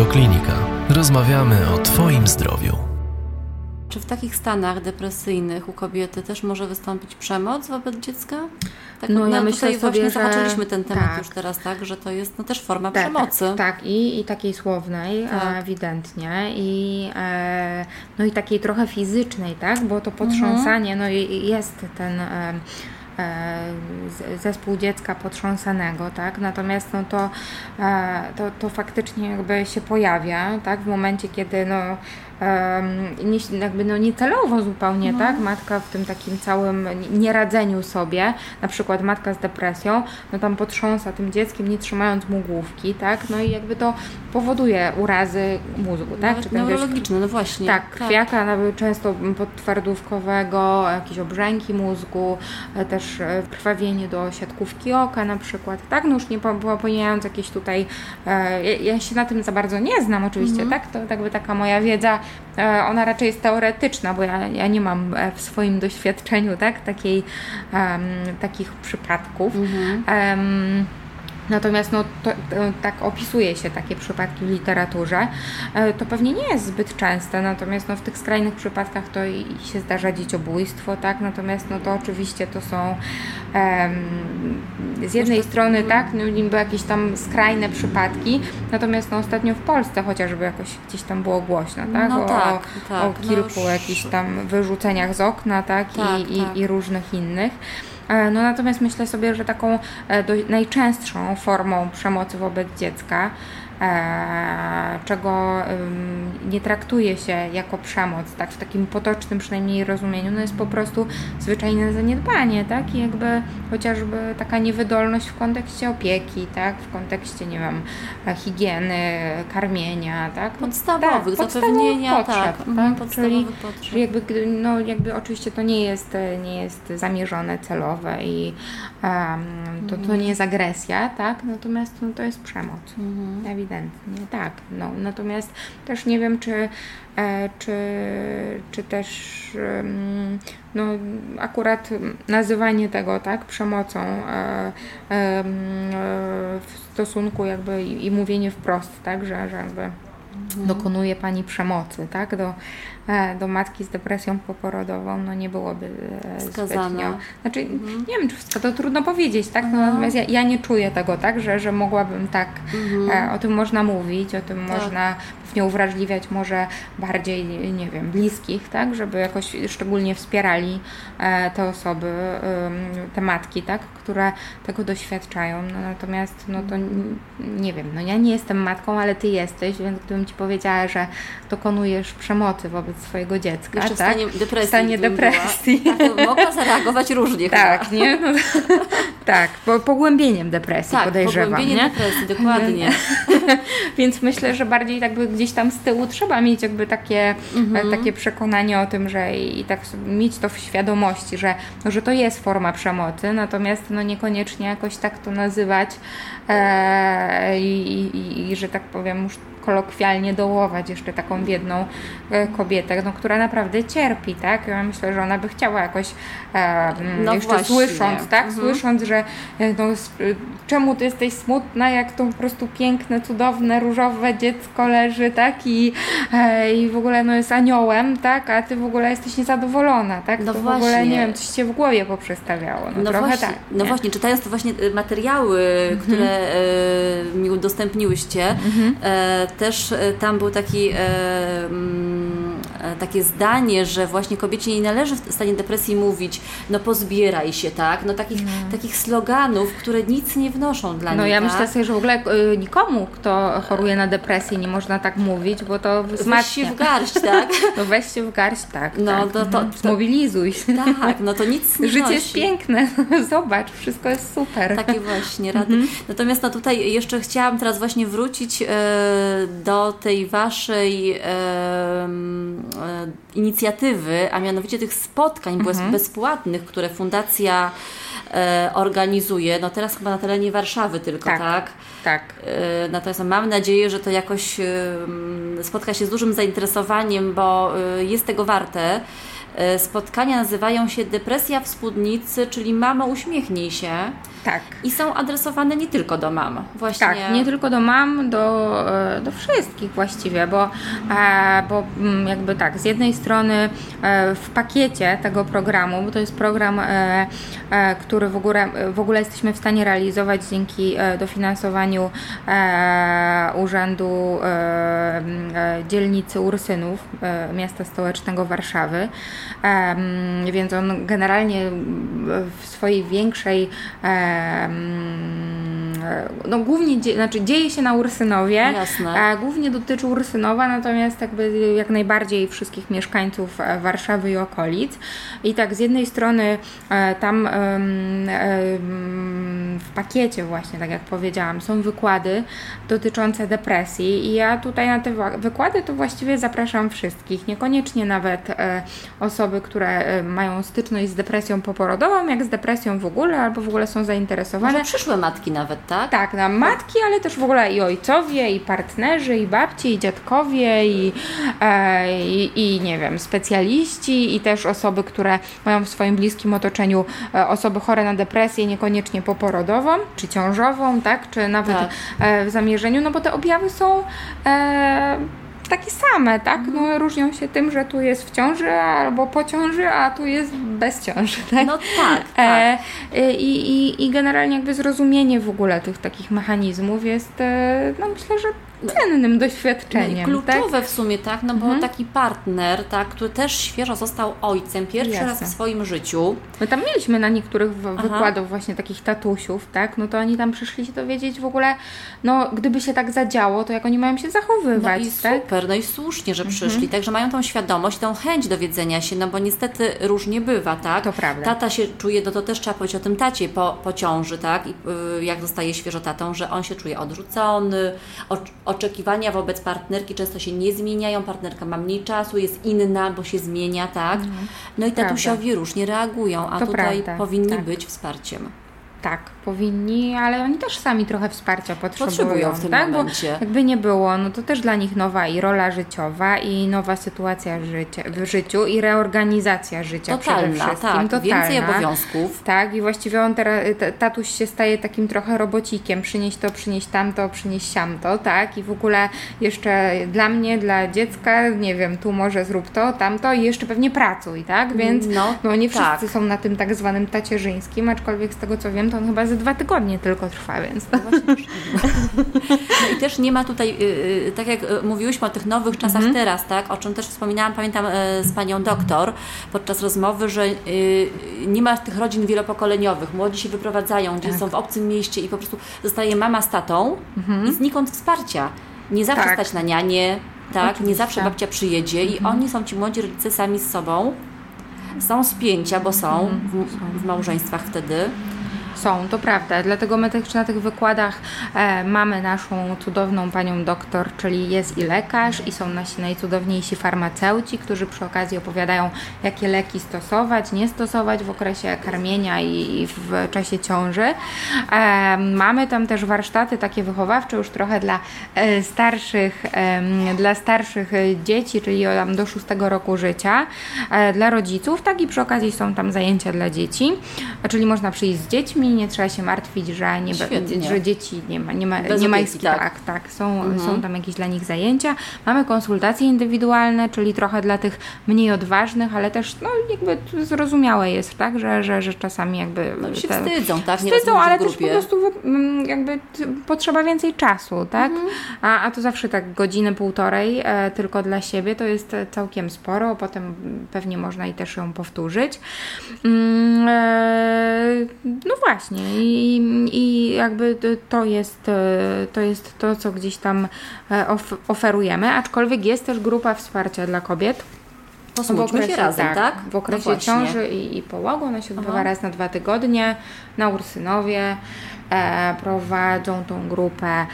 Radioklinika. Rozmawiamy o Twoim zdrowiu. Czy w takich stanach depresyjnych u kobiety też może wystąpić przemoc wobec dziecka? Tak, No, ja myślę tutaj sobie, właśnie że- zahaczyliśmy ten temat tak. już teraz, tak, że to jest no, też forma Tak, przemocy. Tak, i, i takiej słownej Tak. e, ewidentnie i e, no i takiej trochę fizycznej, tak, bo to potrząsanie, no i jest ten e, zespół dziecka potrząsanego, tak, natomiast no to, e, to, to faktycznie jakby się pojawia, tak, w momencie, kiedy no nie, jakby no niecelowo zupełnie, tak, matka w tym takim całym nieradzeniu sobie, na przykład matka z depresją, no tam potrząsa tym dzieckiem, nie trzymając mu główki, tak, no i jakby to powoduje urazy mózgu, tak, No, czy ten wiesz, neurologiczne, no właśnie. tak, krwiaka nawet często podtwardówkowego, jakieś obrzęki mózgu, e, też e, krwawienie do siatkówki oka na przykład, tak, no już nie po- po- pomijając jakieś tutaj, e, ja, ja się na tym za bardzo nie znam oczywiście, tak, to jakby taka moja wiedza, ona raczej jest teoretyczna, bo ja, ja nie mam e, w swoim doświadczeniu, tak, takiej, em, takich przypadków. Em, Natomiast no, to, to, tak opisuje się takie przypadki w literaturze. E, To pewnie nie jest zbyt częste, natomiast no, w tych skrajnych przypadkach to i i się zdarza dzieciobójstwo, tak? Natomiast no, to oczywiście to są em, z jednej strony tak, no, niby jakieś tam skrajne przypadki, natomiast no, ostatnio w Polsce chociażby jakoś gdzieś tam było głośno, tak? No o, tak, tak, o no kilku już- jakichś tam wyrzuceniach z okna, tak? Tak, I, tak. I, i różnych innych. E, No natomiast myślę sobie, że taką e, najczęstszą formą przemocy wobec dziecka, czego ym, nie traktuje się jako przemoc, tak w takim potocznym przynajmniej rozumieniu, no jest po prostu zwyczajne zaniedbanie, tak? I jakby chociażby taka niewydolność w kontekście opieki, tak? W kontekście, nie wiem, e, higieny, karmienia, tak? No, Podstawowych, tak, zapewnienia, potrzeb, tak, mhm, Czyli, podstawowych potrzeb. czyli jakby, gdy- no, jakby oczywiście to nie jest, e, nie jest zamierzone, celowe i em, to, to nie jest agresja, tak? Natomiast no, to jest przemoc. Ewidentnie, tak. No, natomiast też nie wiem, czy, e, czy, czy też no, akurat nazywanie tego tak przemocą e, e, w stosunku jakby i, i mówienie wprost, tak, że, że jakby dokonuje pani przemocy, tak, do, e, do matki z depresją poporodową, no nie byłoby e, Wskazane. zbytnio. Znaczy, nie wiem, czy to trudno powiedzieć, tak, no, natomiast ja, ja nie czuję tego, tak, że, że mogłabym tak, e, o tym można mówić, o tym można pewnie uwrażliwiać może bardziej, nie wiem, bliskich, tak, żeby jakoś szczególnie wspierali te osoby, te matki, tak, które tego doświadczają, no natomiast, no to nie wiem, no ja nie jestem matką, ale ty jesteś, więc gdybym ci powiedziała, że dokonujesz przemocy wobec swojego dziecka, Jeszcze w tak, stanie depresji. w stanie depresji, tak, mogła zareagować różnie chyba. tak, nie? No, tak, po, pogłębieniem depresji Tak, podejrzewam, pogłębienie nie? depresji, dokładnie. Więc myślę, że bardziej jakby gdzieś tam z tyłu trzeba mieć jakby takie, e, takie przekonanie o tym, że i, i tak mieć to w świadomości, że, no, że to jest forma przemocy, natomiast no niekoniecznie jakoś tak to nazywać e, i, i, i że tak powiem kolokwialnie dołować jeszcze taką biedną e, kobietę, no, która naprawdę cierpi, tak? Ja myślę, że ona by chciała jakoś e, mm, No jeszcze właśnie. słysząc, tak? Mhm. Słysząc, że e, no, y, czemu ty jesteś smutna, jak to po prostu piękne, cudowne, różowe dziecko leży, tak? I, e, i w ogóle no, jest aniołem, tak? A ty w ogóle jesteś niezadowolona, tak? No to w ogóle, właśnie. nie wiem, coś się w głowie poprzestawiało. No, No trochę właśnie, tak. no nie? właśnie, czytając te właśnie e, materiały, Mhm. które e, mi udostępniłyście, e, też e, tam był taki, e, mm, takie zdanie, że właśnie kobiecie nie należy w stanie depresji mówić, no pozbieraj się, tak? No takich, takich sloganów, które nic nie wnoszą dla No ja tak? myślę sobie, że w ogóle y, nikomu, kto choruje na depresję, nie można tak mówić, bo to Weź się wzmacnia. w garść, tak? No weź się w garść, tak. No, tak. to- to- Mhm. to- Zmobilizuj się. tak, no to nic nie Życie wnosi. jest piękne, zobacz, wszystko jest super. Takie właśnie rady. Natomiast no tutaj jeszcze chciałam teraz właśnie wrócić e, do tej waszej e, e, inicjatywy, a mianowicie tych spotkań bez, bezpłatnych, które fundacja e, organizuje. No teraz chyba na terenie Warszawy tylko, tak? Tak. Tak. E, Natomiast mam nadzieję, że to jakoś e, m, spotka się z dużym zainteresowaniem, bo e, jest tego warte. E, spotkania nazywają się Depresja w spódnicy, czyli Mamo uśmiechnij się. Tak. I są adresowane nie tylko do mam. Właśnie. Tak, nie tylko do mam, do, e, do wszystkich właściwie, bo, e, bo mm, jakby tak, z jednej strony e, w pakiecie tego programu, bo to jest program, który w ogóle, w ogóle jesteśmy w stanie realizować dzięki dofinansowaniu Urzędu Dzielnicy Ursynów Miasta Stołecznego Warszawy, więc on generalnie w swojej większej no głównie dzie, znaczy dzieje się na Ursynowie, Jasne. a głównie dotyczy Ursynowa, natomiast jakby jak najbardziej wszystkich mieszkańców e, Warszawy i okolic. I tak z jednej strony e, tam w pakiecie właśnie, tak jak powiedziałam, są wykłady dotyczące depresji i ja tutaj na te wykłady to właściwie zapraszam wszystkich, niekoniecznie nawet e, osoby, które mają styczność z depresją poporodową, jak z depresją w ogóle, albo w ogóle są zainteresowane. Może przyszłe matki nawet, tak? Tak, na matki, ale też w ogóle i ojcowie, i partnerzy, i babci, i dziadkowie, i, e, i, i, nie wiem, specjaliści, i też osoby, które mają w swoim bliskim otoczeniu e, osoby chore na depresję, niekoniecznie poporodową, czy ciążową, tak, czy nawet tak. E, w zamierzeniu, no bo te objawy są e, takie same, tak? No, różnią się tym, że tu jest w ciąży albo po ciąży, a tu jest bez ciąży, tak? No tak, e, tak. E, i, i, I generalnie jakby zrozumienie w ogóle tych takich mechanizmów jest, e, no myślę, że cennym doświadczeniem. No kluczowe tak? w sumie, tak, no bo mhm. taki partner, tak, który też świeżo został ojcem, pierwszy Jasne. raz w swoim życiu. My tam mieliśmy na niektórych wykładów właśnie takich tatusiów, tak, no to oni tam przyszli się dowiedzieć w ogóle, no gdyby się tak zadziało, to jak oni mają się zachowywać, no i tak? super, no i słusznie, że przyszli, mhm. także mają tą świadomość, tą chęć dowiedzenia się, no bo niestety różnie bywa, tak? To prawda. Tata się czuje, to, to też trzeba powiedzieć o tym tacie po, po ciąży, tak, I, y, jak zostaje świeżo tatą, że on się czuje odrzucony, oczekiwania wobec partnerki często się nie zmieniają, partnerka ma mniej czasu, jest inna, bo się zmienia, tak? Mhm. No i tatusiowi różnie reagują, a to tutaj prawda, powinni tak. być wsparciem. Tak, powinni, ale oni też sami trochę wsparcia potrzebują, potrzebują w tym tak? momencie. Bo jakby nie było, no to też dla nich nowa i rola życiowa i nowa sytuacja życia, w życiu i reorganizacja życia Totalna, przede wszystkim. tak, Totalna. więcej obowiązków. Tak, i właściwie on teraz, tatuś się staje takim trochę robocikiem, przynieść to, przynieść tamto, przynieść siamto, tak? I w ogóle jeszcze dla mnie, dla dziecka, nie wiem, tu może zrób to, tamto i jeszcze pewnie pracuj, tak? Więc no, no nie wszyscy tak. są na tym tak zwanym tacierzyńskim, aczkolwiek z tego co wiem, to on chyba ze dwa tygodnie tylko trwa, więc... No, no i też nie ma tutaj, y, y, tak jak y, mówiłyśmy o tych nowych czasach mhm. teraz, tak, o czym też wspominałam, pamiętam z panią doktor podczas rozmowy, że nie ma tych rodzin wielopokoleniowych, młodzi się wyprowadzają, gdzie tak. są w obcym mieście i po prostu zostaje mama z tatą mhm. i znikąd wsparcia. Nie zawsze tak. stać na nianie, tak, Oczywiście. nie zawsze babcia przyjedzie mhm. i oni są ci młodzi rodzice sami z sobą, są spięcia, bo są mhm. w, w małżeństwach wtedy są, to prawda. Dlatego my też na tych wykładach e, mamy naszą cudowną panią doktor, czyli jest i lekarz, i są nasi najcudowniejsi farmaceuci, którzy przy okazji opowiadają, jakie leki stosować, nie stosować w okresie karmienia i, i w czasie ciąży. E, mamy tam też warsztaty takie wychowawcze, już trochę dla e, starszych, dla starszych dzieci, czyli tam do szóstego roku życia, e, dla rodziców, tak i przy okazji są tam zajęcia dla dzieci, czyli można przyjść z dziećmi, nie trzeba się martwić, że, nie, że dzieci nie ma, nie ma, nie ma opieki, tak. tak, tak, są, mhm. są tam jakieś dla nich zajęcia. Mamy konsultacje indywidualne, czyli trochę dla tych mniej odważnych, ale też no, jakby zrozumiałe jest, tak, że, że, że czasami jakby no, się te, wstydzą, tak? Wstydzą, ale też po prostu jakby potrzeba więcej czasu, tak? Mhm. A, a to zawsze tak godzinę, półtorej e, tylko dla siebie to jest całkiem sporo, potem pewnie można i też ją powtórzyć. Mm, e, no właśnie właśnie i, i jakby to jest, e, to jest to, co gdzieś tam e, oferujemy, aczkolwiek jest też grupa wsparcia dla kobiet. Posłuchajmy się razem, tak? tak? W okresie no ciąży i, i połogu. Ona się odbywa Aha. raz na dwa tygodnie na Ursynowie. E, prowadzą tą grupę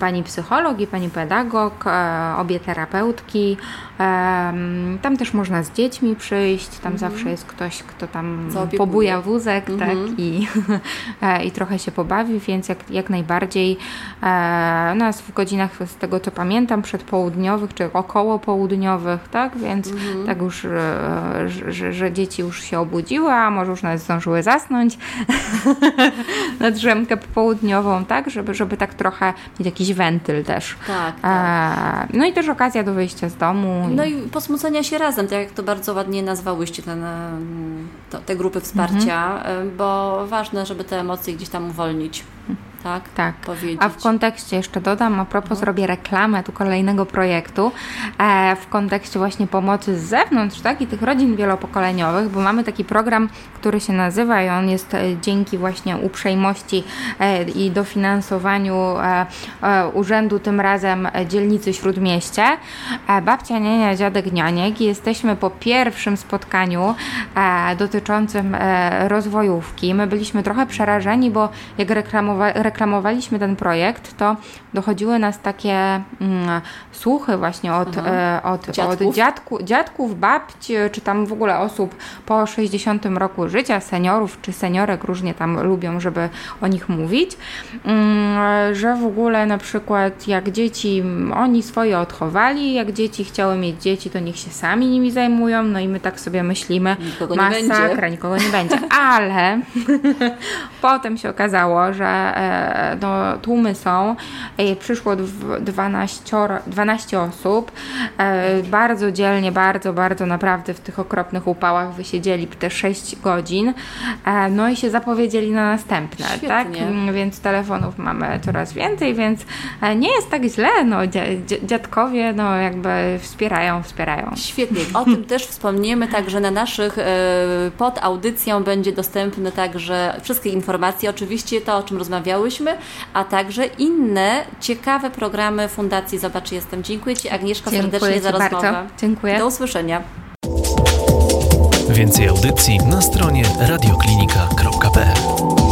pani psycholog i pani pedagog, e, obie terapeutki. Tam też można z dziećmi przyjść, tam mhm. zawsze jest ktoś, kto tam pobuja wózek tak, mhm. tak, i, i trochę się pobawi, więc jak, jak najbardziej nas w godzinach, z tego co pamiętam, przedpołudniowych czy około południowych, tak, więc mhm. tak już, że, że, że dzieci już się obudziły, a może już nawet zdążyły zasnąć na drzemkę popołudniową, tak, żeby, żeby tak trochę mieć jakiś wentyl też. Tak, tak. no i też okazja do wyjścia z domu. No i posmucenia się razem, tak jak to bardzo ładnie nazwałyście, ten, to, te grupy wsparcia, mhm. bo ważne, żeby te emocje gdzieś tam uwolnić tak? Tak. Powiedzieć. A w kontekście jeszcze dodam, a propos, no. zrobię reklamę tu kolejnego projektu, e, w kontekście właśnie pomocy z zewnątrz, tak? I tych rodzin wielopokoleniowych, bo mamy taki program, który się nazywa i on jest e, dzięki właśnie uprzejmości e, i dofinansowaniu e, e urzędu, tym razem dzielnicy Śródmieście. Babcia, niania, dziadek, nianiek. Jesteśmy po pierwszym spotkaniu dotyczącym rozwojówki. My byliśmy trochę przerażeni, bo jak reklamowaliśmy reklamowaliśmy ten projekt, to dochodziły nas takie mm, słuchy właśnie od, e, od, dziadków? od dziadku, dziadków, babci, czy tam w ogóle osób po 60 roku życia, seniorów czy seniorek, różnie tam lubią, żeby o nich mówić, mm, że w ogóle na przykład jak dzieci, oni swoje odchowali, jak dzieci chciały mieć dzieci, to niech się sami nimi zajmują, no i my tak sobie myślimy, nikogo masakra, nie nikogo nie będzie, ale potem się okazało, że e, no, tłumy są. Przyszło 12, 12 osób. E, bardzo dzielnie, bardzo, bardzo naprawdę w tych okropnych upałach wysiedzieli te 6 godzin. E, no i się zapowiedzieli na następne, Świetnie. tak? Więc telefonów mamy coraz więcej, więc e, nie jest tak źle. No, dziadkowie no, jakby wspierają, wspierają. Świetnie. O tym też wspomniemy także na naszych, pod audycją będzie dostępne także wszystkie informacje. Oczywiście to, o czym a także inne ciekawe programy Fundacji Zobacz Jestem. Dziękuję Ci Agnieszka Dziękuję serdecznie Ci za rozmowę. Bardzo. Dziękuję. Do usłyszenia. Więcej audycji na stronie radioklinika.pl